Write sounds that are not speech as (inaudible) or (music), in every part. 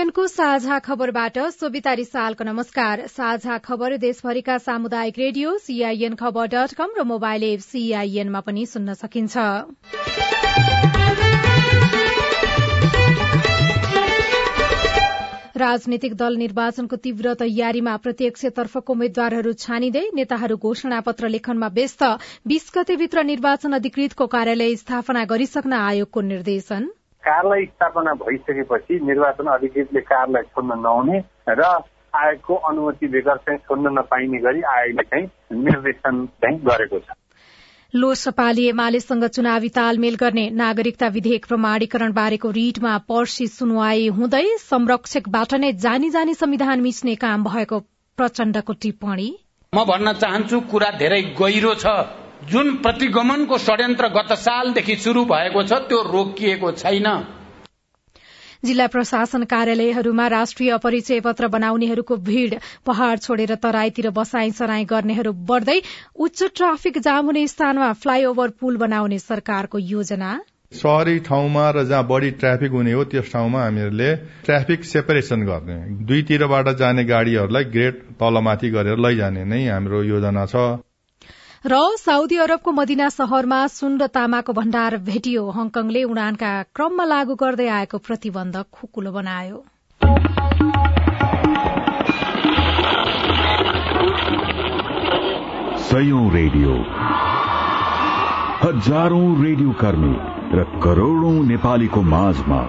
सीआईएनको साझा खबरबाट सोभिता रिसालको नमस्कार। साझा खबर देशभरिका सामुदायिक रेडियो सीआईएन खबर डट कम र मोबाइल एप सीआईएनमा पनि सुन्न सकिन्छ। राजनीतिक दल निर्वाचनको तीव्र तयारीमा प्रत्यक्षतर्फको उम्मेद्वारहरू छानिँदै नेताहरू घोषणा पत्र लेखनमा व्यस्त। बीस गतेभित्र निर्वाचन अधिकृतको कार्यालय स्थापना गरिसक्न आयोगको निर्देशन। कार्यालय स्थापना भइसकेपछि निर्वाचन अधिकृतले कार्यालय छोड्न नहुने र आयोगको अनुमति बेगर चाहिँ छोड्न नपाइने गरी आयोगले चाहिँ निर्देशन चाहिँ गरेको छ। लोसपाले एमालेसँग चुनावी तालमेल गर्ने नागरिकता विधेयक प्रमाणीकरण बारेको रिटमा पर्सी सुनवाई हुँदै संरक्षकबाट नै जानी जानी संविधान मिच्ने काम भएको प्रचण्डको टिप्पणी। म भन्न चाहन्छु कुरा धेरै गहिरो छ। जुन प्रतिगमनको षड्यन्त्र गत सालदेखि शुरू भएको छ त्यो रोकिएको छैन। जिल्ला प्रशासन कार्यालयहरूमा राष्ट्रिय परिचय पत्र बनाउनेहरूको भीड़ पहाड़ छोडेर तराईतिर बसाई सराई गर्नेहरू बढ़दै उच्च ट्राफिक जाम हुने स्थानमा फ्लाईओभर पुल बनाउने सरकारको योजना। शहरी ठाउँमा र जहाँ बढ़ी ट्राफिक हुने हो त्यस ठाउँमा हामीहरूले ट्राफिक सेपरेसन गर्ने। दुईतिरबाट जाने गाड़ीहरूलाई ग्रेड तलमाथि गरेर लैजाने नै हाम्रो योजना छ। र साउदी अरबको मदिना शहरमा सुन र तामाको भण्डार भेटियो। हङकङले उडानका क्रममा लागू गर्दै आएको प्रतिबन्ध खुकुलो बनायो। रेडियो। हजारौं रेडियो कर्मी र करोड़ौं नेपालीको माझमा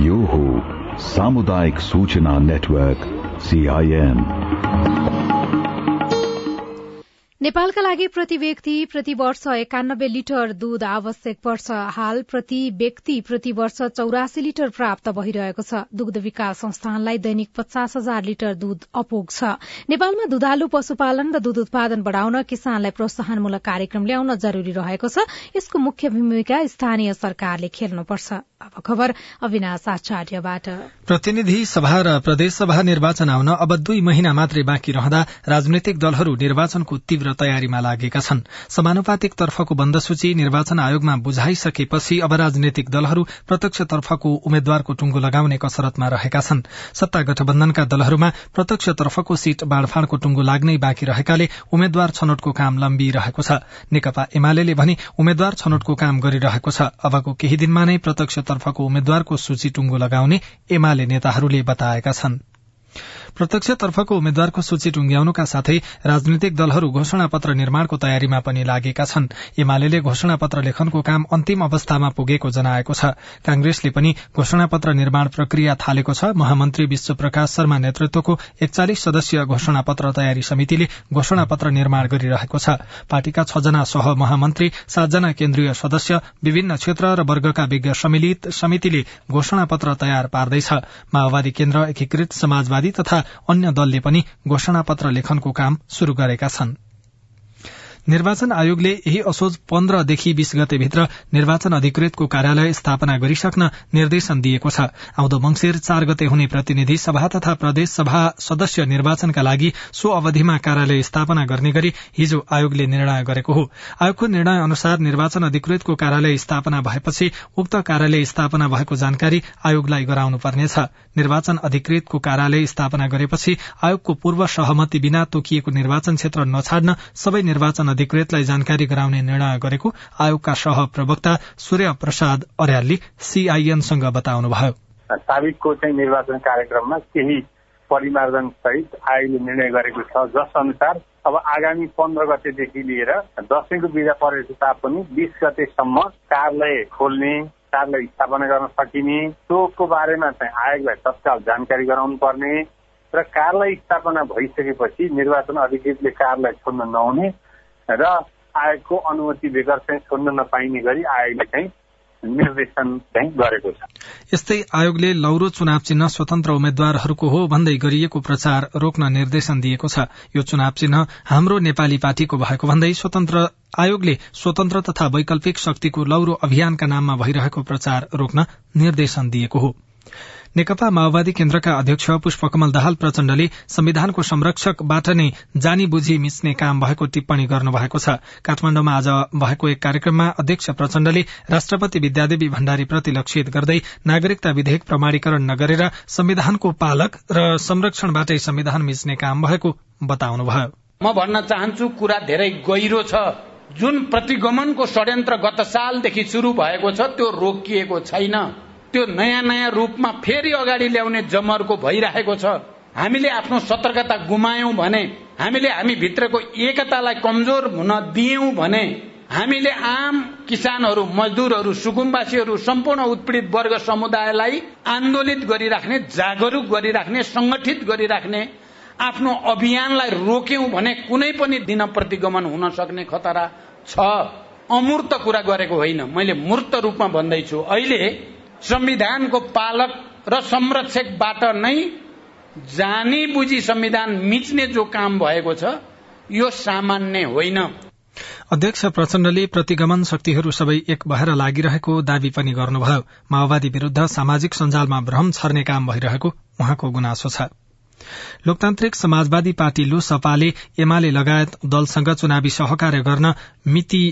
यो हो सामुदायिक सूचना नेटवर्क सीआईएन नेपालका लागि प्रति व्यक्ति प्रति वर्ष एकानब्बे लिटर दूध आवश्यक पर्छ। हाल प्रति व्यक्ति प्रति वर्ष चौरासी लिटर प्राप्त भइरहेको छ। दुग्ध विकास संस्थानलाई दैनिक पचास हजार लिटर दूध अपुग छ। नेपालमा दुधालु पशुपालन र दूध उत्पादन बढ़ाउन किसानलाई प्रोत्साहनमूलक कार्यक्रम ल्याउन जरूरी रहेको छ। यसको मुख्य भूमिका स्थानीय सरकारले खेल्नुपर्छ। खबर प्रतिनिधि सभा र प्रदेशसभा निर्वाचन आउन अब दुई महिना मात्रै बाँकी रहँदा राजनैतिक दलहरू निर्वाचनको तीव्र तयारीमा लागेका छन्। समानुपातिक तर्फको बन्द सूची निर्वाचन आयोगमा बुझाइसकेपछि अब राजनैतिक दलहरू प्रत्यक्षतर्फको उम्मेद्वारको टुंगो लगाउने कसरतमा रहेका छन्। सत्ता गठबन्धनका दलहरूमा प्रत्यक्षतर्फको सीट बाँडफाँडको टुंगो लाग्नै बाँकी रहेकाले उम्मेद्वार छनौटको काम लम्बिरहेको छ। नेकपा एमाले भने उम्मेद्वार छनौटको काम गरिरहेको छ। अबको केही दिनमा नै प्रत्यक्षतर्फको उम्मेद्वारको सूची टुंगो लगाउने एमाले नेताहरूले बताएका छनृ। प्रत्यक्षतर्फको उम्मेद्वारको सूची टुंग्याउनुका साथै राजनैतिक दलहरू घोषणा पत्र निर्माणको तयारीमा पनि लागेका छन्। एमाले घोषणा पत्र लेखनको काम अन्तिम अवस्थामा पुगेको जनाएको छ। कांग्रेसले पनि घोषणा पत्र निर्माण प्रक्रिया थालेको छ। महामन्त्री विश्व प्रकाश शर्मा नेतृत्वको एकचालिस सदस्यीय घोषणा पत्र तयारी समितिले घोषणा पत्र निर्माण गरिरहेको छ। पार्टीका छजना सह महामन्त्री सातजना केन्द्रीय सदस्य विभिन्न क्षेत्र र वर्गका विज्ञ समितिले घोषणा पत्र तयार पार्दैछ। माओवादी केन्द्र एकीकृत समाजवादी तथा अन्य दलले पनि घोषणा पत्र लेखनको काम शुरू गरेका छनृ। निर्वाचन आयोगले यही असोज पन्ध्रदेखि बीस गतेभित्र निर्वाचन अधिकृतको कार्यालय स्थापना गरिसक्न निर्देशन दिएको छ। आउँदो मंगिर चार गते हुने प्रतिनिधि सभा तथा प्रदेश सभा सदस्य निर्वाचनका लागि सो अवधिमा कार्यालय स्थापना गर्ने गरी हिजो आयोगले निर्णय गरेको हो। आयोगको निर्णय अनुसार निर्वाचन अधिकृतको कार्यालय स्थापना भएपछि उक्त कार्यालय स्थापना भएको जानकारी आयोगलाई गराउनुपर्नेछ निर्वाचन अधिकृतको कार्यालय स्थापना गरेपछि आयोगको पूर्व सहमति बिना तोकिएको निर्वाचन क्षेत्र नछाड्न सबै निर्वाचन अधिकृतलाई जानकारी गराउने निर्णय गरेको आयोगका सह प्रवक्ता सूर्य प्रसाद अर्यालले सीआईएनसँग बताउनुभयो। साबिकको चाहिँ निर्वाचन कार्यक्रममा केही परिमार्जन सहित आयोगले निर्णय गरेको छ जस अनुसार अब आगामी पन्ध्र गतेदेखि लिएर दसैँको बिदा परेको तापनि बिस गतेसम्म कार्यालय खोल्ने कार्यालय स्थापना गर्न सकिने सोको बारेमा चाहिँ आयोगलाई तत्काल जानकारी गराउनु पर्ने र कारलाई स्थापना भइसकेपछि निर्वाचन अधिकृतले कारलाई छोड्न नहुने र आयोगको अनुमति बेगर चाहिँ छोड्न नपाइने गरी आयोगले चाहिँ निर्देशन गरेको छ। यस्तै आयोगले लौरो चुनाव चिन्ह स्वतन्त्र उम्मेद्वारहरूको हो भन्दै गरिएको प्रचार रोक्न निर्देशन दिएको छ। यो चुनाव चिन्ह हाम्रो नेपाली पार्टीको भएको भन्दै स्वतन्त्र आयोगले स्वतन्त्र तथा वैकल्पिक शक्तिको लौरो अभियानका नाममा भइरहेको प्रचार रोक्न निर्देशन दिएको हो। नेकपा माओवादी केन्द्रका अध्यक्ष पुष्पकमल दाहाल प्रचण्डले संविधानको संरक्षकबाट नै जानी बुझी मिच्ने काम भएको टिप्पणी गर्नुभएको छ। काठमाण्डुमा आज भएको एक कार्यक्रममा अध्यक्ष प्रचण्डले राष्ट्रपति विद्यादेवी भण्डारीप्रति लक्षित गर्दै नागरिकता विधेयक प्रमाणीकरण नगरेर संविधानको पालक र संरक्षणबाटै संविधान मिच्ने काम भएको बताउनुभयो। म भन्न चाहन्छु कुरा धेरै गहिरो छ। जुन प्रतिगमनको षड्यन्त्र गत सालदेखि शुरू भएको छ त्यो रोकिएको छैन। त्यो नयाँ नयाँ रूपमा फेरि अगाडि ल्याउने जमरको भइरहेको छ। हामीले आफ्नो सतर्कता गुमायौं भने हामीले हामी भित्रको एकतालाई कमजोर हुन दियौं भने हामीले आम किसानहरू मजदुरहरू सुकुम्बासीहरू सम्पूर्ण उत्पीडित वर्ग समुदायलाई आन्दोलित गरिराख्ने जागरूक गरिराख्ने संगठित गरिराख्ने आफ्नो अभियानलाई रोक्यौं भने कुनै पनि दिन प्रतिगमन हुन सक्ने खतरा छ। अमूर्त कुरा गरेको होइन। मैले मूर्त रूपमा भन्दैछु। अहिले संविधानको पालक र संरक्षकबाट नै जानी बुझी संविधान मिच्ने जो काम भएको छ यो सामान्य होइन। अध्यक्ष प्रचण्डले प्रतिगमन शक्तिहरू सबै एक भएर लागिरहेको दावी पनि गर्नुभयो। माओवादी विरूद्ध सामाजिक सञ्जालमा भ्रम छर्ने काम भइरहेको उहाँको गुनासो छ। लोकतान्त्रिक समाजवादी पार्टी लोसपाले एमाले लगायत दलसँग चुनावी सहकार्य गर्न मिति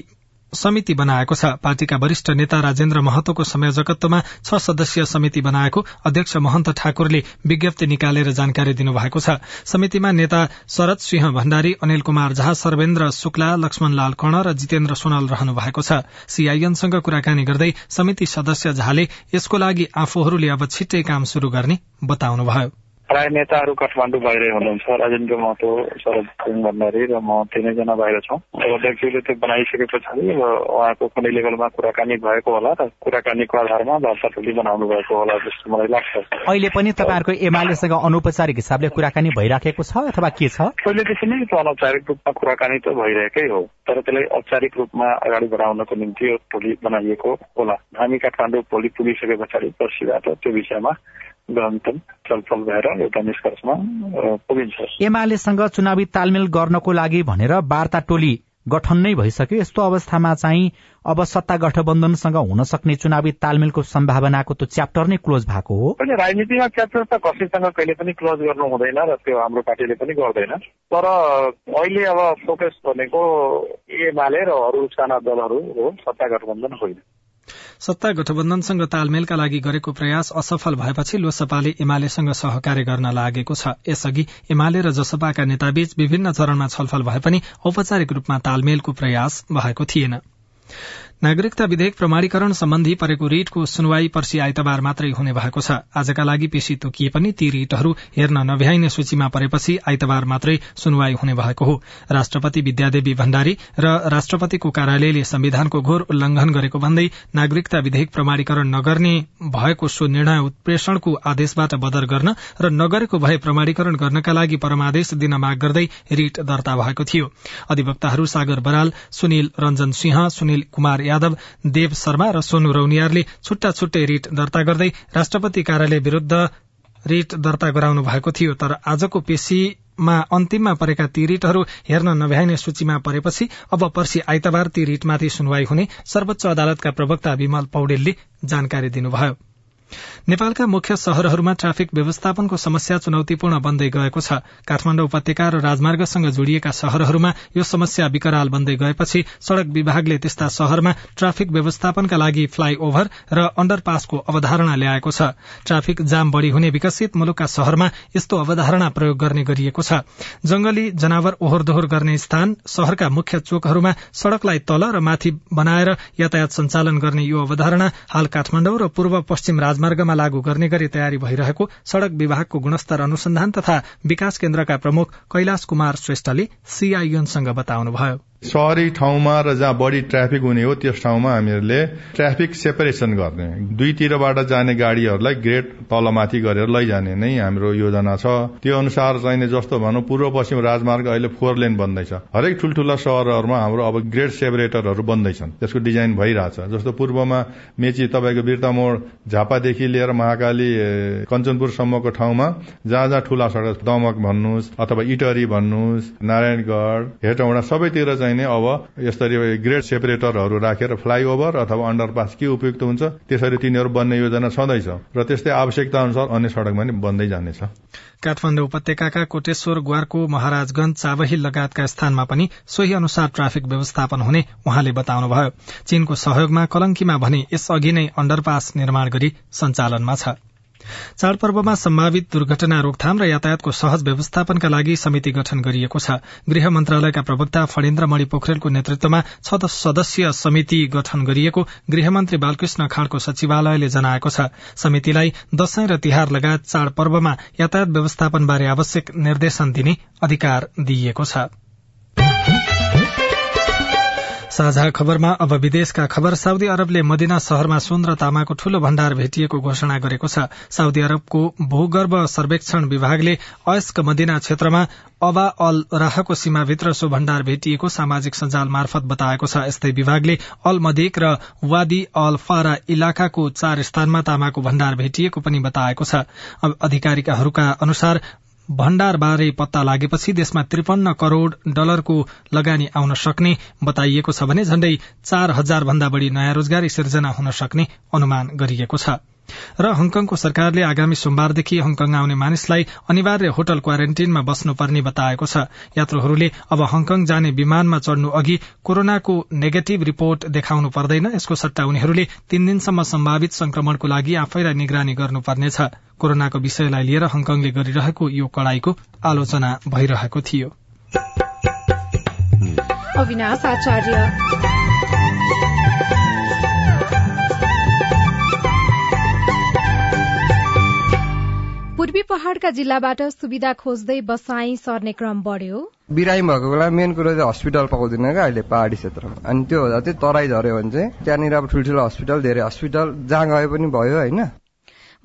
समिति बनाएको छ। पार्टीका वरिष्ठ नेता राजेन्द्र महतोको संयोजकत्वमा छ सदस्यीय समिति बनाएको अध्यक्ष महन्त ठाकुरले विज्ञप्ति निकालेर जानकारी दिनुभएको छ। समितिमा नेता शरद सिंह भण्डारी अनिल कुमार झा सर्वेन्द्र शुक्ला लक्ष्मणलाल कर्ण र जितेन्द्र सोनल रहनु भएको छ। सीआईएनसँग कुराकानी गर्दै समिति सदस्य झाले यसको लागि आफूहरूले अब छिट्टै काम शुरू गर्ने बताउनुभयो। प्राय नेताहरू काठमाडौँ बाहिरै हुनुहुन्छ। राजेन्द्र महतो शरद सिंह भण्डारी र म तिनैजना बाहिर छौँ। अब अध्यक्षले त्यो बनाइसके पछाडि अब उहाँको कुनै लेभलमा कुराकानी भएको होला र कुराकानीको आधारमा वार्ता टोली बनाउनु भएको होला जस्तो मलाई लाग्छ। अहिले पनि तपाईँहरूको एमालेसँग अनौपचारिक हिसाबले कुराकानी भइराखेको छ अथवा के छ? पहिलेदेखि नै अनौपचारिक रूपमा कुराकानी त भइरहेकै हो तर त्यसलाई औपचारिक रूपमा अगाडि बढाउनको निम्ति यो टोली बनाइएको होला। हामी काठमाडौँ भोलि पुगिसके पछाडि पर्सिबाट त्यो विषयमा गहनतम छलफल भएर एउटा निष्कर्षमा पुगिन्छ। एमालेसँग चुनावी तालमेल गर्नको लागि भनेर वार्ता टोली गठन नै भइसक्यो। यस्तो अवस्थामा चाहिँ अब सत्ता गठबन्धनसँग हुन सक्ने चुनावी तालमेलको सम्भावनाको त च्याप्टर नै क्लोज भएको हो। राजनीतिमा च्याप्टर त कसैसँग कहिले पनि क्लोज गर्नु हुँदैन र त्यो हाम्रो पार्टीले पनि गर्दैन। तर अहिले अब फोकस भनेको एमाले र अरू साना दलहरू हो सत्ता गठबन्धन होइन। सत्ता गठबन्धनसँग तालमेलका लागि गरेको प्रयास असफल भएपछि लोसपाले एमालेसँग सहकार्य गर्न लागेको छ। यसअघि एमाले र जसपाका नेताबीच विभिन्न चरणमा छलफल भए पनि औपचारिक रूपमा तालमेलको प्रयास भएको थिएन। नागरिकता विधेयक प्रमाणीकरण सम्बन्धी परेको रिटको सुनवाई पर्सि आइतबार मात्रै हुने भएको छ। आजका लागि पेशी तोकिए पनि ती रिटहरू हेर्न नभ्याइने सूचीमा परेपछि आइतबार मात्रै सुनवाई हुने भएको हो। राष्ट्रपति विद्यादेवी भण्डारी र राष्ट्रपतिको कार्यालयले संविधानको घोर उल्लंघन गरेको भन्दै नागरिकता विधेयक प्रमाणीकरण नगर्ने भएको सो निर्णय उत्प्रेषणको आदेशबाट बदर गर्न र नगरेको भए प्रमाणीकरण गर्नका लागि परमादेश दिन माग गर्दै रिट दर्ता भएको थियो। अधिवक्ताहरू सागर बराल सुनिल रञ्जन सिंह सुनिल कुमार यादव देव शर्मा र सोनु रौनियारले छुट्टा छुट्टै रिट दर्ता गर्दै राष्ट्रपति कार्यालय विरूद्ध रिट दर्ता गराउनु भएको थियो। तर आजको पेशीमा अन्तिममा परेका ती रिटहरू हेर्न नभ्याइने सूचीमा परेपछि अब पर्सि आइतबार ती रिटमाथि सुनवाई हुने सर्वोच्च अदालतका प्रवक्ता विमल पौडेलले जानकारी दिनुभयो। नेपालका मुख्य शहरहरूमा ट्राफिक व्यवस्थापनको समस्या चुनौतीपूर्ण बन्दै गएको छ। काठमाण्डु उपत्यका र राजमार्गसँग जोडिएका शहरहरूमा यो समस्या विकराल बन्दै गएपछि सड़क विभागले त्यस्ता शहरमा ट्राफिक व्यवस्थापनका लागि फ्लाई ओभर र अण्डरपासको अवधारणा ल्याएको छ। ट्राफिक जाम बढ़ी हुने विकसित मुलुकका शहरमा यस्तो अवधारणा प्रयोग गर्ने गरिएको छ। जंगली जनावर ओहोर दोहोर गर्ने स्थान शहरका मुख्य चोकहरूमा सड़कलाई तल र माथि बनाएर यातायात सञ्चालन गर्ने यो अवधारणा हाल काठमाण्डु र पूर्व पश्चिम राजमार्गमा लागू गर्ने गरी तयारी भइरहेको सड़क विभागको गुणस्तर अनुसन्धान तथा विकास केन्द्रका प्रमुख कैलाश कुमार श्रेष्ठले सीआईएनसँग बताउनुभयो। सहरी ठाउँमा र जहाँ बढी ट्राफिक हुने हो त्यस ठाउँमा हामीहरूले ट्राफिक सेपरेसन गर्ने। दुईतिरबाट जाने गाडीहरूलाई ग्रेड तलमाथि गरेर लैजाने नै हाम्रो योजना छ। त्यो अनुसार चाहिने जस्तो भनौँ पूर्व पश्चिम राजमार्ग अहिले फोर लेन बन्दैछ। हरेक ठुल्ठुला सहरहरूमा हाम्रो अब ग्रेड सेपरेटरहरू बन्दैछन्। त्यसको डिजाइन भइरहेछ। जस्तो पूर्वमा मेची तपाईँको बिर्ता मोड झापादेखि लिएर महाकाली कञ्चनपुरसम्मको ठाउँमा जहाँ जहाँ ठुला सडक दमक भन्नुहोस् अथवा इटरी भन्नुहोस् नारायणगढ हेटौँडा सबैतिर चाहिँ चाहिने अब यसरी ग्रेड सेपरेटरहरू राखेर फ्लाइओभर अथवा अन्डरपास के उपयुक्त हुन्छ त्यसरी तिनीहरू बन्ने योजना छँदैछ र त्यस्तै आवश्यकता अनुसार अन्य सड़कमा पनि बन्दै जानेछ। काठमाडौँ उपत्यका कोटेश्वर ग्वारको महाराजगंज चावही लगायतका स्थानमा पनि सोही अनुसार ट्राफिक व्यवस्थापन हुने उहाँले बताउनुभयो। चीनको सहयोगमा कलंकीमा भने यसअघि नै अण्डरपास निर्माण गरी सञ्चालनमा छ। चाडपर्वमा सम्भावित दुर्घटना रोकथाम र यातायातको सहज व्यवस्थापनका लागि समिति गठन गरिएको छ। गृह मन्त्रालयका प्रवक्ता फणेन्द्र पोखरेलको नेतृत्वमा छ सदस्यीय समिति गठन गरिएको गृहमन्त्री बालकृष्ण खाँडको सचिवालयले जनाएको छ। समितिलाई दशैं र तिहार लगायत चाडपर्वमा यातायात व्यवस्थापनबारे आवश्यक निर्देशन दिने अधिकार दिइएको छ। साझा खबरमा अब विदेशका खबर। साउदी अरबले मदिना शहरमा सुन र तामाको ठूलो भण्डार भेटिएको घोषणा गरेको छ। साउदी अरबको भूगर्भ सर्वेक्षण विभागले अयस्क मदिना क्षेत्रमा अबा अल राहको सीमाभित्र सो भण्डार भेटिएको सामाजिक सञ्जाल मार्फत बताएको छ। यस्तै विभागले अल मदिक र वादी अल फारा इलाकाको चार स्थानमा तामाको भण्डार भेटिएको पनि बताएको छ। अधिकारीहरूका अनुसार भण्डारबारे पत्ता लागेपछि देशमा त्रिपन्न करोड़ डलरको लगानी आउन सक्ने बताइएको छ भने झण्डै चार हजार भन्दा बढ़ी नयाँ रोजगारी सिर्जना हुन सक्ने अनुमान गरिएको छ। र हङकङको सरकारले आगामी सोमबारदेखि हङकङ आउने मानिसलाई अनिवार्य होटल क्वारेन्टीनमा बस्नुपर्ने बताएको छ। यात्रुहरूले अब हङकङ जाने विमानमा चढ़नु अघि कोरोनाको नेगेटिभ रिपोर्ट देखाउनु पर्दैन। यसको सट्टा उनीहरूले तीन दिनसम्म सम्भावित संक्रमणको लागि आफैलाई निगरानी गर्नुपर्नेछ। कोरोनाको विषयलाई लिएर हङकङले गरिरहेको यो कड़ाईको आलोचना भइरहेको थियो। पूर्वी पहाड़का जिल्लाबाट सुविधा खोज्दै बसाई सर्ने क्रम बढ्यो। बिरामी भएको बेला मेन कुरो चाहिँ हस्पिटल पाउँदैन क्या अहिले पहाडी क्षेत्रमा। अनि त्यो हुँदा चाहिँ तराई झऱ्यो भने चाहिँ त्यहाँनिर अब ठुल्ठुलो हस्पिटल धेरै हस्पिटल जहाँ गए पनि भयो होइन।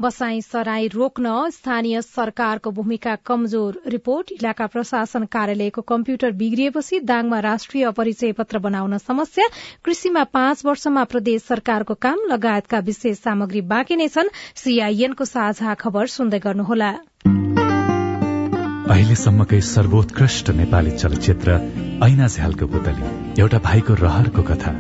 बसाई सराई रोक्न स्थानीय सरकारको भूमिका कमजोर रिपोर्ट। इलाका प्रशासन कार्यालयको कम्प्युटर बिग्रिएपछि दाङमा राष्ट्रिय परिचय पत्र बनाउन समस्या। कृषिमा पाँच वर्षमा प्रदेश सरकारको काम लगायतका विशेष सामग्री बाँकी नै छन्। सीआईएनको साझा खबर सुन्दै गर्नुहोला। अहिलेसम्मकै सर्वोत्कृष्ट नेपाली चलचित्र ऐना झ्यालको पुतली। एउटा भाइको रहरको कथा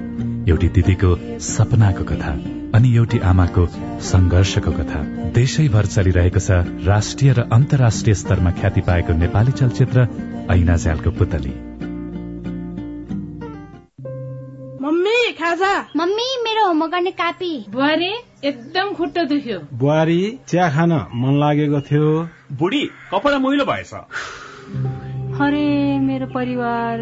एउटी दिदीको सपनाको कथा। अनि एउटी आमाको संघर्षको कथा। देशैभर चलिरहेको छ राष्ट्रिय र अन्तर्राष्ट्रिय स्तरमा ख्याति पाएको नेपाली चलचित्र ऐना झ्यालको पुतली। मम्मी खाजा। मम्मी मेरो होमवर्क गर्ने कापी। बुहारी एकदम खुट्टा दुख्यो। बुहारी चिया खान मन लागेको थियो। बुढी कपडा मैलो भएछ। अरे मेरो परिवार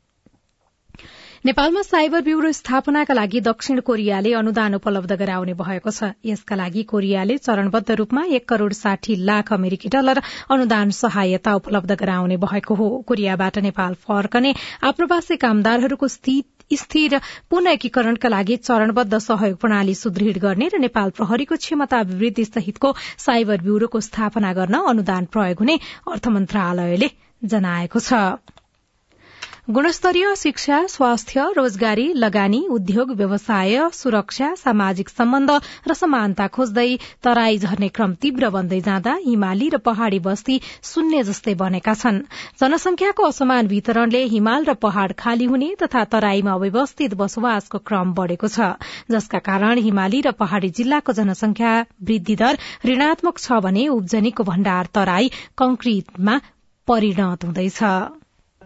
नेपालमा साइबर ब्यूरो स्थापनाका लागि दक्षिण कोरियाले अनुदान उपलब्ध गराउने भएको छ। यसका लागि कोरियाले चरणबद्ध रूपमा एक करोड़ साठी लाख अमेरिकी डलर अनुदान सहायता उपलब्ध गराउने भएको हो। कोरियाबाट नेपाल फर्कने आप्रवासी कामदारहरूको स्थिर पुनः एकीकरणका लागि चरणबद्ध सहयोग प्रणाली सुदृढ़ गर्ने र नेपाल प्रहरीको क्षमता अभिवृद्धि सहितको साइबर ब्यूरोको स्थापना गर्न अनुदान प्रयोग हुने अर्थ मन्त्रालयले जनाएको छ। गुणस्तरीय शिक्षा स्वास्थ्य रोजगारी लगानी उद्योग व्यवसाय सुरक्षा सामाजिक सम्बन्ध र समानता खोज्दै तराई झर्ने क्रम तीव्र बन्दै जाँदा हिमाली र पहाड़ी बस्ती शून्य जस्तै बनेका छन्। जनसंख्याको असमान वितरणले हिमाल र पहाड़ खाली हुने तथा तराईमा अव्यवस्थित बसोबासको क्रम बढ़ेको छ जसका कारण हिमाली र पहाड़ी जिल्लाको जनसंख्या वृद्धि दर ऋणात्मक छ भने उब्जनीको भण्डार तराई कंक्रिटमा परिणत हुँदैछ।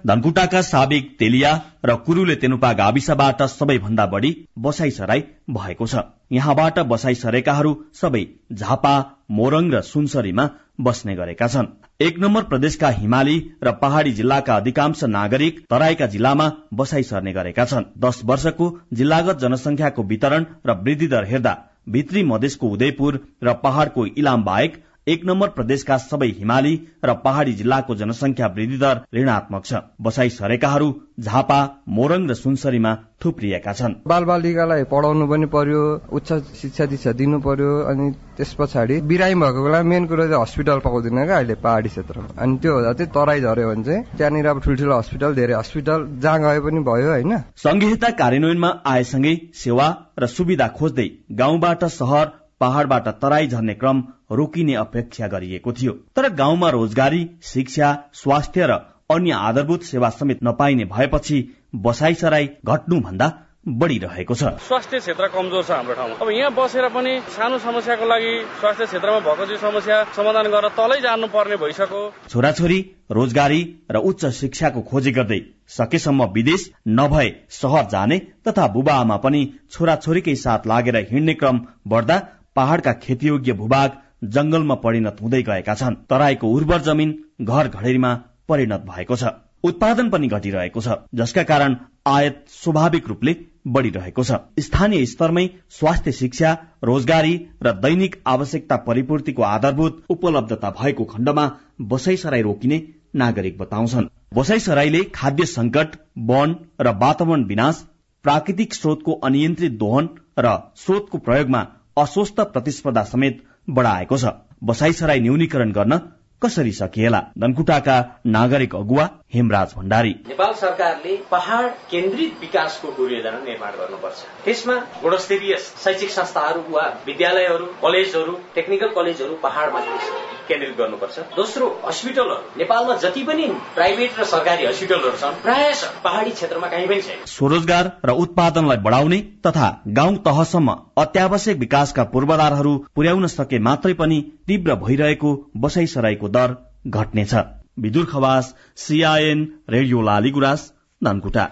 धनकुटाका साबिक तेलिया र कुरूले तेनुपा गाविसबाट सबैभन्दा बढ़ी बसाई सराई भएको छ। यहाँबाट बसाई सरेकाहरू सबै झापा मोरङ र सुनसरीमा बस्ने गरेका छन्। एक नम्बर प्रदेशका हिमाली र पहाड़ी जिल्लाका अधिकांश नागरिक तराईका जिल्लामा बसाई सर्ने गरेका छन्। दश वर्षको जिल्लागत जनसंख्याको वितरण र वृद्धि दर हेर्दा भित्री मधेसको उदयपुर र पहाड़को इलाम बाहेक एक नम्बर प्रदेशका सबै हिमाली र पहाड़ी जिल्लाको जनसंख्या वृद्धि दर ऋणात्मक छ। बसाई सरेकाहरू झापा मोरङ र सुनसरीमा थुप्रिएका छन्। बाल बालिकालाई पढाउनु पनि पर्यो उच्च शिक्षा दीक्षा दिनु पर्यो अनि त्यस पछाडि बिरामी भएको बेला मेन कुरो चाहिँ हस्पिटल पाउँदैन क्या अहिले पहाडी क्षेत्रमा। अनि त्यो हुँदा चाहिँ तराई झऱ्यो भने चाहिँ त्यहाँनिर अब ठुल्ठुलो हस्पिटल धेरै हस्पिटल जहाँ गए पनि भयो होइन। संहिता कार्यान्वयनमा आएसँगै सेवा र सुविधा खोज्दै गाउँबाट शहर पहाड़बाट तराई झर्ने क्रम रोकिने अपेक्षा गरिएको थियो। तर गाउँमा रोजगारी शिक्षा स्वास्थ्य र अन्य आधारभूत सेवा समेत नपाइने भएपछि बसाइसराई घट्नुभन्दा बढ़िरहेको छ। स्वास्थ्य क्षेत्र कमजोर छ हाम्रो ठाउँमा। अब यहाँ बसेर पनि सानो समस्याको लागि स्वास्थ्य क्षेत्रमा भएको चाहिँ समस्या समाधान गरेर तलै जानुपर्ने भइसक्यो। छोराछोरी रोजगारी र उच्च शिक्षाको खोजी गर्दै सकेसम्म विदेश नभए सहर जाने तथा बुबाआमा पनि छोराछोरीकै साथ लागेर हिँड्ने क्रम बढ्दा पहाड़का खेतीयोग्य भूभाग जंगलमा परिणत हुँदै गएका छन्। तराईको उर्वर जमिन घर घडेरीमा परिणत भएको छ। उत्पादन पनि घटिरहेको छ जसका कारण आयत स्वाभाविक रूपले बढ़िरहेको छ। स्थानीय स्तरमै स्वास्थ्य शिक्षा रोजगारी र दैनिक आवश्यकता परिपूर्तिको आधारभूत उपलब्धता भएको खण्डमा बसाइसराई रोकिने नागरिक बताउँछन्। बसाइसराईले खाद्य संकट वन र वातावरण विनाश प्राकृतिक स्रोतको अनियन्त्रित दोहन र स्रोतको प्रयोगमा अस्वस्थ प्रतिस्पर्धा समेत बढ़ाएको छ। बसाइसराई न्यूनीकरण गर्न कसरी सकिएला? धनकुटाका नागरिक अगुवा हेमराज भण्डारी। नेपाल सरकारले पहाड़ केन्द्रित विकासको योजना निर्माण गर्नुपर्छ। त्यसमा गुणस्तरीय शैक्षिक संस्थाहरू वा विद्यालयहरू कलेजहरू टेक्निकल कलेजहरू पहाड़मा केन्द्रित गर्नुपर्छ। दोस्रो हस्पिटलहरू नेपालमा जति पनि प्राइभेट र सरकारी हस्पिटलहरू छन् प्राय पहाड़ी क्षेत्रमा कहीँ पनि छैन। स्वरोजगार र उत्पादनलाई बढ़ाउने तथा गाउँ तहसम्म अत्यावश्यक विकासका पूर्वाधारहरू पुर्याउन सके मात्रै पनि तीव्र भइरहेको बसाइसराईको दर घट्नेछ। Bidur Khawas CIN radio Laliguras Dhankuta.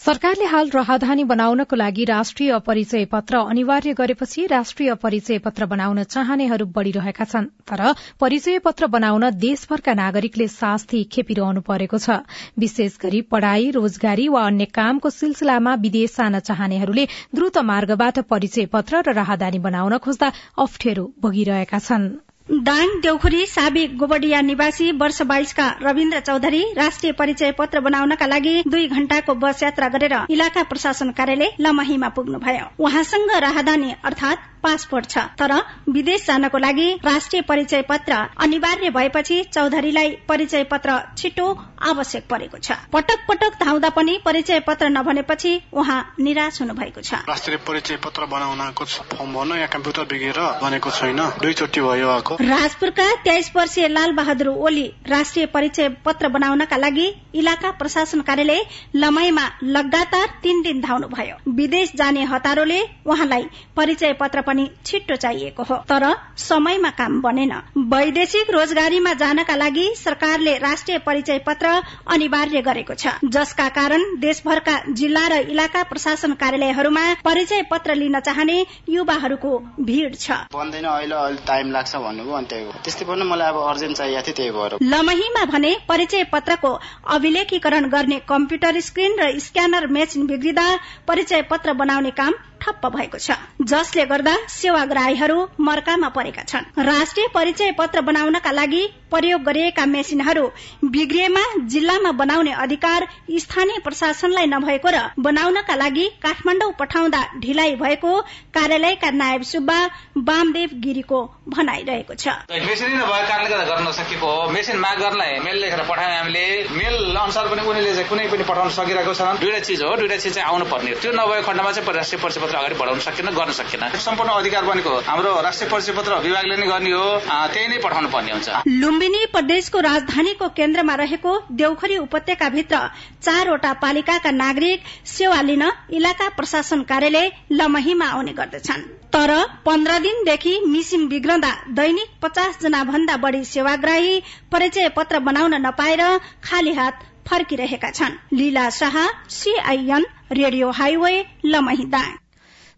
सरकारले हाल राहदानी बनाउनको लागि राष्ट्रिय परिचय पत्र अनिवार्य गरेपछि राष्ट्रिय परिचय पत्र बनाउन चाहनेहरू बढ़िरहेका छन् तर परिचय पत्र बनाउन देशभरका नागरिकले शास्ति खेपिरहनु परेको छ। विशेष गरी पढ़ाई रोजगारी वा अन्य कामको सिलसिलामा विदेश जान चाहनेहरूले द्रुत मार्गबाट परिचय पत्र र राहदानी बनाउन खोज्दा अप्ठ्यारो भोगिरहेका छनृ। दाङ देउखुरी साबिक गोबडिया निवासी वर्ष बाइसका रविन्द्र चौधरी राष्ट्रिय परिचय पत्र बनाउनका लागि दुई घण्टाको बस यात्रा गरेर इलाका प्रशासन कार्यालय लमहीमा पुग्नुभयो। उहाँसँग राहदानी अर्थात पासपोर्ट छ तर विदेश जानको लागि राष्ट्रिय परिचय पत्र अनिवार्य भएपछि चौधरीलाई परिचय पत्र छिटो आवश्यक परेको छ। पटक पटक धाउँदा पनि परिचय पत्र नभनेपछि उहाँ निराश हुनु भएको छ। राष्ट्रिय परिचय पत्र बनाउनको फर्म भर्न या कम्प्युटर बिगेर बनेको छैन। दुईचोटि भयो राजपुरका तेइस वर्षीय लाल बहादुर ओली राष्ट्रिय परिचय पत्र बनाउनका लागि इलाका प्रशासन कार्यालय लमाईमा लगातार तीन दिन धाउनु भयो विदेश जाने हतारोले उहाँलाई परिचय पत्र पनि छिट्टो चाहिएको हो। तर समयमा काम बनेन। वैदेशिक रोजगारीमा जानका लागि सरकारले राष्ट्रिय परिचय पत्र अनिवार्य गरेको छ। जसका कारण देशभरका जिल्ला र इलाका प्रशासन कार्यालयहरूमा परिचय पत्र लिन चाहने युवाहरूको भीड़ छ। बन्दैन अहिले टाइम लाग्छ भन्नुभयो अनि त्यही हो। त्यस्तै पनि मलाई अब अर्जेन्ट चाहिएको थियो त्यही भएर। लमहीमा भने परिचय पत्रको अभिलेखीकरण गर्ने कम्प्युटर स्क्रिन र स्क्यानर मेसिन बिग्रिँदा परिचय पत्र बनाउने काम ठप्प भएको छ जसले गर्दा सेवाग्राहीहरू मर्कामा परेका छन्। राष्ट्रिय परिचय पत्र बनाउनका लागि प्रयोग गरिएका मेसिनहरू बिग्रिएमा जिल्लामा बनाउने अधिकार स्थानीय प्रशासनलाई नभएको र बनाउनका लागि काठमाडौँ पठाउँदा ढिलाइ भएको कार्यालयका नायब सुब्बा वामदेव गिरीको भनाइरहेको छ। मेसिनै नभएको कारणले गर्दा गर्न नसकेको हो। मेसिन माग गर्नलाई मेल लेखेर पठाए हामीले मेल अनुसार पनि चाहिँ कुनै पनि पठाउन सकिरहेको छैन दुईटा चिज हो। दुईटा चिज चाहिँ आउनु पर्ने त्यो नभएको खण्डमा चाहिँ राष्ट्रिय परिचय पत्र अगाडि बढाउन सकेन गर्न सकेन। सम्पूर्ण अधिकार बनेको हाम्रो राष्ट्रिय परिचय पत्र विभागले नै गर्ने हो। त्यही नै पठाउनु पर्ने हुन्छ। लुम्बिनी प्रदेशको राजधानीको केन्द्रमा रहेको देउखरी उपत्यकाभित्र चारवटा पालिकाका नागरिक सेवा लिन इलाका प्रशासन कार्यालय लमहीमा आउने गर्दछन्। तर पन्ध्र दिनदेखि मिसिन बिग्रदा दैनिक पचास जना भन्दा बढ़ी सेवाग्राही परिचय पत्र बनाउन नपाएर खाली हात फर्किरहेका छन्। Lila Shah CIN radio highway Lamahi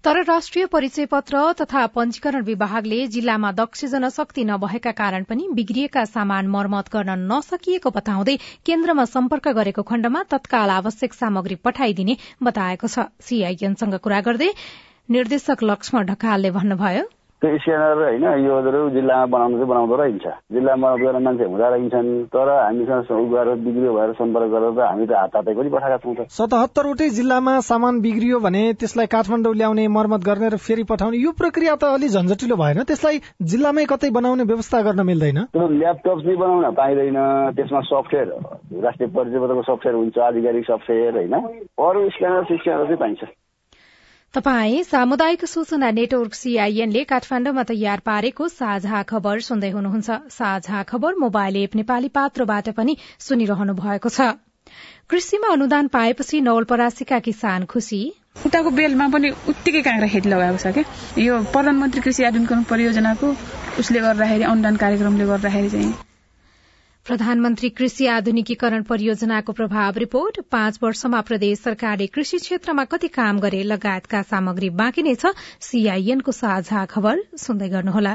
तर राष्ट्रिय परिचय पत्र तथा पञ्जीकरण विभागले जिल्लामा दक्ष जनशक्ति नभएका कारण पनि बिग्रिएका सामान मर्मत गर्न नसकिएको बताउँदै केन्द्रमा सम्पर्क गरेको खण्डमा तत्काल आवश्यक सामग्री पठाइदिने बताएको छ। सीआईएनसँग कुरा गर्दै निर्देशक लक्ष्मण ढकालले भन्नुभयो त्यो स्क्यानर होइन योहरू जिल्लामा बनाउनु चाहिँ बनाउँदो रहन्छ जिल्लामा गएर मान्छे हुँदा रहन्छन् तर हामीसँग गएर बिग्रियो भएर सम्पर्क गरेर त हामी त हात हातै पनि पठाएका छौँ त। सतहत्तरवटै जिल्लामा सामान बिग्रियो भने त्यसलाई काठमाडौँ ल्याउने मर्मत गर्ने र फेरि पठाउने यो प्रक्रिया त अलि झन्झटिलो भएन। त्यसलाई जिल्लामै कतै बनाउने व्यवस्था गर्न मिल्दैन। ल्यापटप चाहिँ बनाउन पाइँदैन। त्यसमा सफ्टवेयर राष्ट्रिय परिचय पत्रको सफ्टवेयर हुन्छ आधिकारिक सफ्टवेयर होइन। अरू स्क्यानर स्क्यानर चाहिँ पाइन्छ। तपाई सामुदायिक सूचना नेटवर्क सीआईएनले काठमाण्डुमा तयार पारेको साझा खबर सुन्दै हुनुहुन्छ। साझा खबर मोबाइल एप नेपाली पात्रोबाट पनि सुनिरहनु भएको छ। कृषिमा अनुदान पाएपछि नवलपरासीका किसान खुशी उताको बेलमा पनि उत्तिकै काँक्रा खेती लगाएको छ क्या। यो प्रधानमन्त्री कृषि आधुनिकरण परियोजनाको उसले गर्दाखेरि अनुदान कार्यक्रमले गर्दाखेरि चाहिँ प्रधानमन्त्री कृषि आधुनिकीकरण परियोजनाको प्रभाव रिपोर्ट। पाँच वर्षमा प्रदेश सरकारले कृषि क्षेत्रमा कति काम गरे लगायतका सामग्री बाँकी नै छ सीआईएनको साझा खबर सुन्दै गर्नुहोला।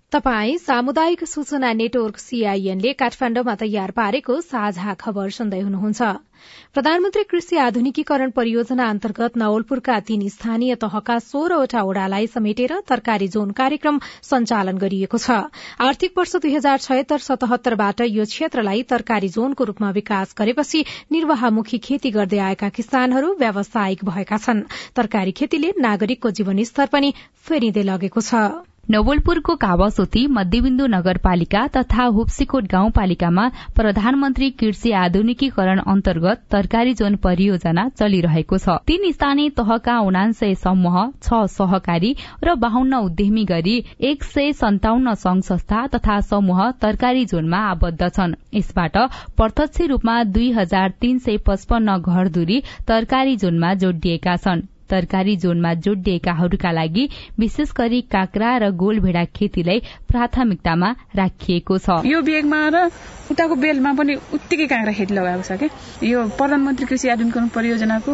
तपाई सामुदायिक सूचना नेटवर्क सीआईएनले काठमाण्डुमा तयार पारेको साझा खबर सुन्दै हुनुहुन्छ। प्रधानमन्त्री कृषि आधुनिकीकरण परियोजना अन्तर्गत नवलपुरका तीन स्थानीय तहका सोह्रवटा ओड़ालाई समेटेर तरकारी जोन कार्यक्रम सञ्चालन गरिएको छ। आर्थिक वर्ष दुई हजार छयत्तर सतहत्तरबाट यो क्षेत्रलाई तरकारी जोनको रूपमा विकास गरेपछि निर्वाहमुखी खेती गर्दै आएका किसानहरू व्यावसायिक भएका छन्। तरकारी खेतीले नागरिकको जीवनस्तर पनि फेरिँदै लगेको छ। नवलपुरको कावासोती मध्यविन्दु नगरपालिका तथा हुप्सीकोट गाउँपालिकामा प्रधानमन्त्री कृषि आधुनिकीकरण अन्तर्गत तरकारी जोन परियोजना चलिरहेको छ। तीन स्थानीय तहका उनान्सय समूह छ सहकारी र बाहन्न उद्यमी गरी एक सय सन्ताउन्न संघ संस्था तथा समूह तरकारी जोनमा आबद्ध छन्। यसबाट प्रत्यक्ष रूपमा दुई हजार तीन सय पचपन्न घरधुरी तरकारी जोनमा जोडिएका छन्। तरकारी जोनमा जोडिएकाहरूका लागि विशेष गरी काँक्रा र गोलभेडा खेतीलाई प्राथमिकतामा राखिएको छ। यो बेगमा र उताको बेलमा पनि उत्तिकै काँक्रा खेती लगाएको छ क्या यो प्रधानमन्त्री कृषि आधुनिकरण परियोजनाको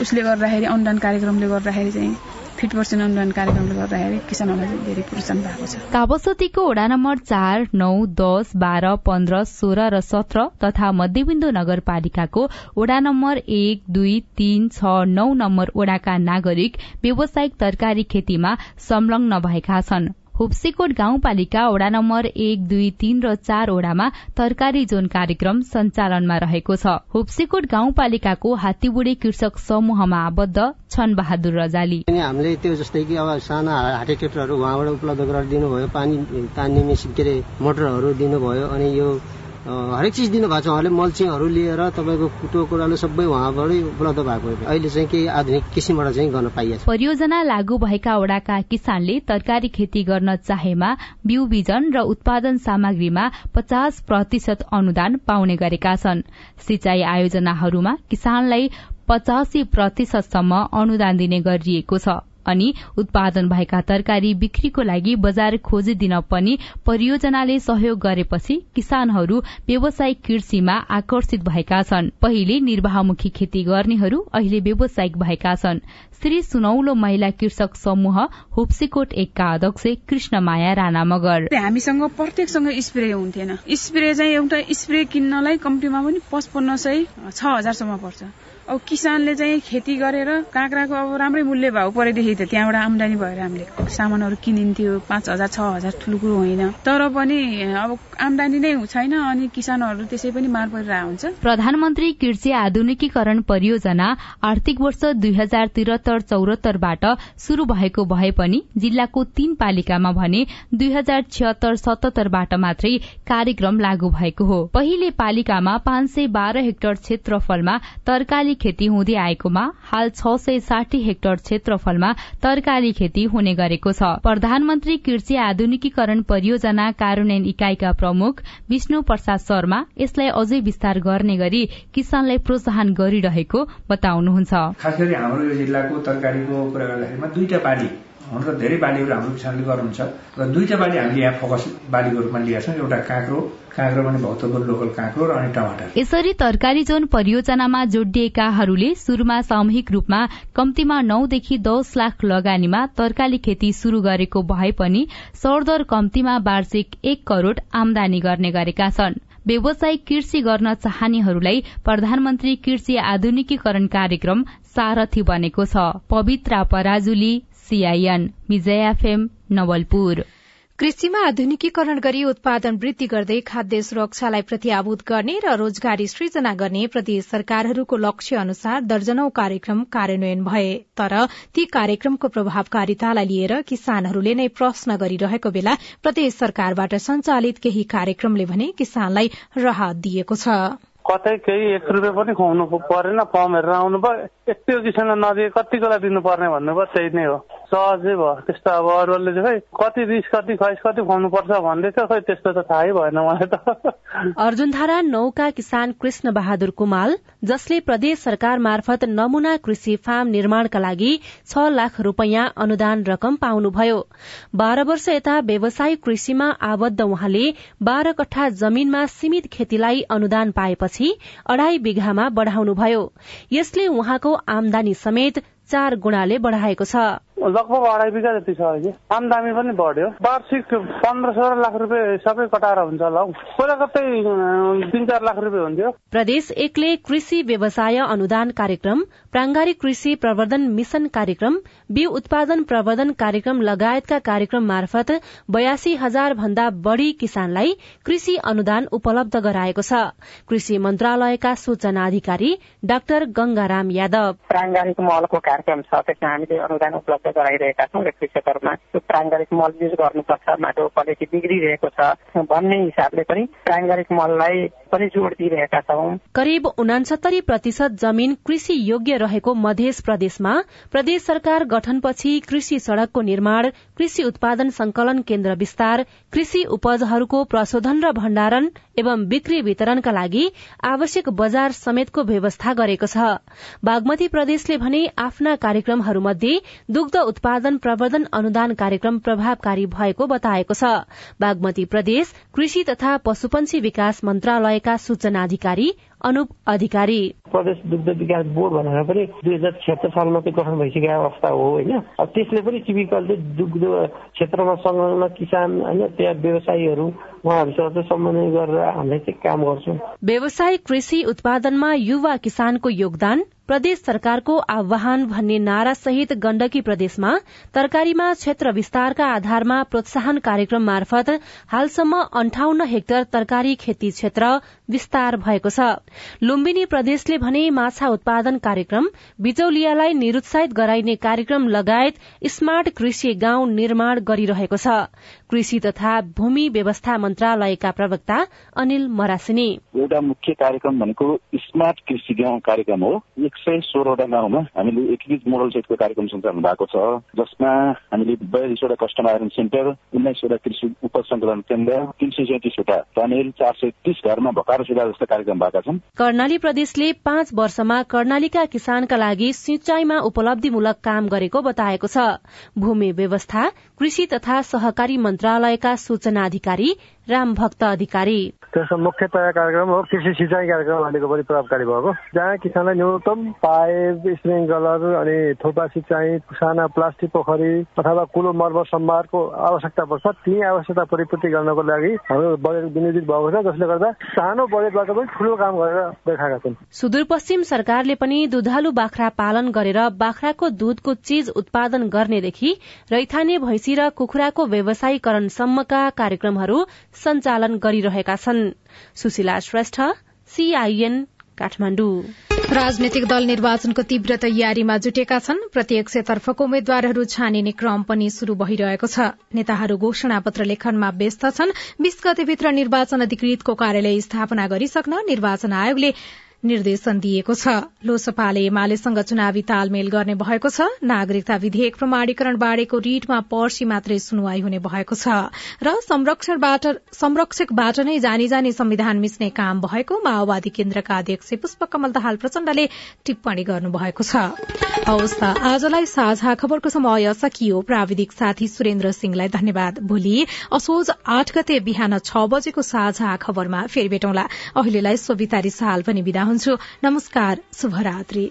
उसले गर्दाखेरि अनुदान कार्यक्रमले गर्दाखेरि चाहिँ फिट पर्सेन्ट अनुदान कार्यक्रमले गर्दाखेरि किसानहरूलाई धेरै प्रोत्साहन भएको छ। काबसतीको वडा नम्बर चार नौ दस बाह्र पन्ध्र सोह्र र सत्र तथा मध्यविन्दु नगरपालिकाको वडा नम्बर एक दुई तीन छ नौ नम्बर वडाका नागरिक व्यावसायिक तरकारी खेतीमा संलग्न भएका छन्। हुप्सीकोट गाउँपालिका वडा नम्बर एक दुई तीन र चार वडामा तरकारी जोन कार्यक्रम सञ्चालनमा रहेको छ। हुप्सीकोट गाउँपालिकाको हात्तीबुढी कृषक समूहमा आबद्ध छन् बहादुर रजाली हामीले त्यो जस्तै कि अब साना हाटे ट्रेक्टरहरू उहाँबाट उपलब्ध गरेर दिनुभयो पानी तान्ने मेसिन के अरे मोटरहरू दिनुभयो अनि यो हरेक चिज दिनुभएको छ। उहाँले मल्चिङहरू लिएर तपाईँको कुटो कुराले सबै उहाँबाटै उपलब्ध भएको अहिले चाहिँ केही आधुनिक किसिमबाट चाहिँ गर्न पाइएको परियोजना लागू भएका वडाका किसानले तरकारी खेती गर्न चाहेमा बिउ बिजन र उत्पादन सामग्रीमा पचास प्रतिशत अनुदान पाउने गरेका छन्। सिंचाई आयोजनाहरूमा किसानलाई पचासी प्रतिशतसम्म अनुदान दिने गरिएको छ। अनि उत्पादन भएका तरकारी बिक्रीको लागि बजार खोजिदिन पनि परियोजनाले सहयोग गरेपछि किसानहरू व्यावसायिक कृषिमा आकर्षित भएका छन्। पहिले निर्वाहमुखी खेती गर्नेहरू अहिले व्यावसायिक भएका छन्। श्री सुनौलो महिला कृषक समूह हुप्सीकोट एकका अध्यक्ष कृष्ण माया राणा मगर हामीसँग प्रत्येकसँग स्प्रे हुन्थेन। स्प्रे चाहिँ एउटा स्प्रे किन्नलाई कम्तीमा पनि पचपन्न सय छ हजारसम्म पर्छ। अब किसानले चाहिँ खेती गरेर काँक्राको अब राम्रै मूल्य भाउ परेदेखि त त्यहाँबाट आमदानी भएर हामीले सामानहरू किनिन्थ्यो। पाँच हजार छ हजार ठुलो कुरो होइन। तर पनि अब आमदानी नै छैन अनि किसानहरू त्यसै पनि मार परिरहेको हुन्छ। प्रधानमन्त्री कृषि आधुनिकीकरण परियोजना आर्थिक वर्ष दुई हजार त्रिहत्तर चौरात्तरबाट शुरू भएको भए पनि जिल्लाको तीन पालिकामा भने दुई हजार छिहत्तर सतहत्तरबाट मात्रै कार्यक्रम लागू भएको हो। पहिले पालिकामा पाँच सय बाह्र हेक्टर क्षेत्रफलमा तरकारी खेती हुँदै आएकोमा हाल छ सय साठी हेक्टर क्षेत्रफलमा तरकारी खेती हुने गरेको छ। प्रधानमन्त्री कृषि आधुनिकीकरण परियोजना कार्यान्वयन इकाइका प्रमुख विष्णु प्रसाद शर्मा यसलाई अझै विस्तार गर्ने गरी किसानलाई प्रोत्साहन गरिरहेको बताउनुहुन्छ। खास हाम्रो जिल्लाको तरकारीको कुरा गर्दाखेरिमा दुईटा हुन त धेरै बालीहरू हाम्रो किसानले गर्नुहुन्छ। र दुईटा बाली हामीले यहाँ फोकस बालीको रूपमा लिएका छौँ एउटा काँक्रो। काँक्रो पनि भक्तपुर लोकल काँक्रो र अनि टमाटर। यसरी तरकारी जोन परियोजनामा जोडिएकाहरूले शुरूमा सामूहिक रूपमा कम्तीमा नौदेखि दस लाख लगानीमा तरकारी खेती शुरू गरेको भए पनि सरदर कम्तीमा वार्षिक एक करोड़ आमदानी गर्ने गरेका छन्। व्यावसायिक कृषि गर्न चाहनेहरूलाई प्रधानमन्त्री कृषि आधुनिकीकरण कार्यक्रम सारथी बनेको छ। पवित्रा पराजुली सीआईएन विजय एफएम नवलपुर कृषिमा आधुनिकीकरण गरी उत्पादन वृद्धि गर्दै खाद्य सुरक्षालाई प्रतिआभूत गर्ने र रोजगारी सृजना गर्ने प्रदेश सरकारहरूको लक्ष्य अनुसार दर्जनौ कार्यक्रम कार्यान्वयन भए। तर ती कार्यक्रमको प्रभावकारितालाई लिएर किसानहरूले नै प्रश्न गरिरहेको बेला प्रदेश सरकारबाट संचालित केही कार्यक्रमले भने किसानलाई राहत दिएको छ। कतै केही एक रुपियाँ पनि खुवाउनु परेन फर्म हेरेर आउनु भयो। यति किसानलाई नदिए कतिको लागि दिनुपर्ने भन्नुभयो त्यही नै हो। सहजै भयो त्यस्तो अब अरूले चाहिँ खै कति रिस कति खैस कति खुवाउनु पर्छ भन्दै थियो खै त्यस्तो त थाहै भएन मलाई त। (laughs) अर्जुनधारा नौका किसान कृष्ण बहादुर कुमाल जसले प्रदेश सरकार मार्फत नमूना कृषि फार्म निर्माणका लागि छ लाख रूपियाँ अनुदान रकम पाउनुभयो। बाह्र वर्ष यता व्यावसायिक कृषिमा आबद्ध उहाँले बाह्र कट्ठा जमीनमा सीमित खेतीलाई अनुदान पाएपछि अढ़ाई बिघामा बढ़ाउनुभयो। यसले उहाँको आमदानी समेत चार गुणाले बढ़ाएको छ। लगभग अढाई बिघा जति छ अहिले। आमदामी पनि बढ्यो। वार्षिक पन्ध्र सोह्र लाख रुपियाँ सबै कटाएर हुन्छ होला हौ। पहिला कतै तिन चार लाख रुपियाँ हुन्थ्यो। प्रदेश एकले कृषि व्यवसाय अनुदान कार्यक्रम प्रांगारिक कृषि प्रवर्धन मिशन कार्यक्रम बिउ उत्पादन प्रवर्धन कार्यक्रम लगायतका कार्यक्रम मार्फत बयासी हजार भन्दा बढ़ी किसानलाई कृषि अनुदान उपलब्ध गराएको छ। कृषि मन्त्रालयका सूचना अधिकारी डाक्टर गंगाराम यादव। प्रांगारिक मलको कार्यक्रम छ त्यसमा हामीले अनुदान उपलब्ध गराइरहेका छौँ र कृषकहरूमा त्यो प्राङ्गारिक मल युज गर्नुपर्छ माटोको क्वालिटी बिग्रिरहेको छ भन्ने हिसाबले पनि प्राङ्गारिक मललाई पनि जोड़ दिइरहेका छौँ। करिब उनासत्तरी प्रतिशत जमीन कृषि योग्य रहेको मध्य प्रदेशमा प्रदेश सरकार गठनपछि कृषि सड़कको निर्माण कृषि उत्पादन संकलन केन्द्र विस्तार कृषि उपजहरूको प्रशोधन र भण्डारण एवं बिक्री वितरणका लागि आवश्यक बजार समेतको व्यवस्था गरेको छ। बागमती प्रदेशले भने आफ्ना कार्यक्रमहरूमध्ये दुग्ध उत्पादन प्रवर्धन अनुदान कार्यक्रम प्रभावकारी भएको बताएको छ। बागमती प्रदेश कृषि तथा पशुपन्छी विकास मन्त्रालयका सूचना अधिकारी अनुप अधिकारी। प्रदेश दुग्ध विकास बोर्ड भनेर पनि दुई हजार छिहत्तर सालमा चाहिँ गठन भइसकेको अवस्था हो होइन? त्यसले पनि टिपिकल दुग्ध क्षेत्रमा संलग्न किसान होइन त्यहाँ व्यवसायीहरू उहाँहरूसँग व्यवसायिक कृषि उत्पादनमा युवा किसानको योगदान प्रदेश सरकारको आह्वान भन्ने नारा सहित गण्डकी प्रदेशमा तरकारीमा क्षेत्र विस्तारका आधारमा प्रोत्साहन कार्यक्रम मार्फत हालसम्म अन्ठाउन्न हेक्टर तरकारी खेती क्षेत्र विस्तार भएको छ। लुम्बिनी प्रदेशले भने माछा उत्पादन कार्यक्रम बिचौलियालाई निरुत्साहित गराइने कार्यक्रम लगायत स्मार्ट कृषि गाउँ निर्माण गरिरहेको छ। कृषि तथा भूमि व्यवस्था मन्त्रालयका प्रवक्ता अनिल मरासिनी। एउटा मुख्य कार्यक्रम भनेको स्मार्ट कृषि गाउँ कार्यक्रम हो। एक सय सोह्रवटा गाउँमा हामीले एकीकृत मोडल सेटको कार्यक्रम सञ्चालन भएको छ जसमा हामीले बयालिसवटा कस्टमर सेन्टर उन्नाइसवटा कृषि उपज सङ्कलन केन्द्र तीन सय सैतिसवटा टनेल चार सय तीस घरमा भकार सुधार जस्ता कार्यक्रम भएका छन्। कर्णाली प्रदेशले पाँच वर्षमा कर्णालीका किसानका लागि सिंचाईमा उपलब्धिमूलक काम गरेको बताएको छ। भूमि व्यवस्था कृषि तथा सहकारी मन्त्रालयका सूचना अधिकारी राम भक्त अधिकारी। त्यसको मुख्यतया कार्यक्रम हो कृषि सिँचाइ कार्यक्रम अहिलेको पनि प्रभावकारी भएको। जहाँ किसानलाई न्यूनतम पाइप स्प्रिङ्कलर अनि थोपा सिँचाइ साना प्लास्टिक पोखरी अथवा कुलो मर्मर सम्भारको आवश्यकता पर्छ। ती आवश्यकता परिपूर्ति गर्नको लागि हाम्रो बजेट विनियोजित भएको छ जसले गर्दा सानो बजेटबाट पनि ठूलो काम गरेर देखाएका छन्। सुदूरपश्चिम सरकारले पनि दुधालु बाख्रा पालन गरेर बाख्राको दूधको चीज उत्पादन गर्नेदेखि रैथाने भैँसी र कुखुराको व्यवसायीकरणसम्मका कार्यक्रमहरू सञ्चालन गरिरहेका छन्। सुशीला श्रेष्ठ सीआईएन राजनैतिक दल निर्वाचनको तीव्र तयारीमा जुटेका छन्। प्रत्येक क्षेत्रफको उम्मेद्वारहरू छानिने क्रम पनि शुरू भइरहेको छ। नेताहरू घोषणा पत्र लेखनमा व्यस्त छन्। बीस गतेभित्र निर्वाचन अधिकृतको कार्यालय स्थापना गरिसक्न निर्वाचन आयोगले निर्देशन दिएको छ। लोसपाले एमालेसँग चुनावी तालमेल गर्ने भएको छ। नागरिकता विधेयक प्रमाणीकरण बारेको रिटमा पर्सी मात्रै सुनवाई हुने भएको छ। र संरक्षकबाट नै जानी जानी संविधान मिच्ने काम भएको माओवादी केन्द्रका अध्यक्ष पुष्पकमल दाहाल प्रचण्डले टिप्पणी गर्नुभएको छ। आजलाई साझा खबरको समय सकियो। प्राविधिक साथी सुरेन्द्र सिंहलाई धन्यवाद। भोलि असोज आठ गते बिहान छ बजेको साझा खबरमा फेरि भेटौँला। अहिलेलाई सोभितारी साल पनि विदा हुन्छु नमस्कार शुभरात्री।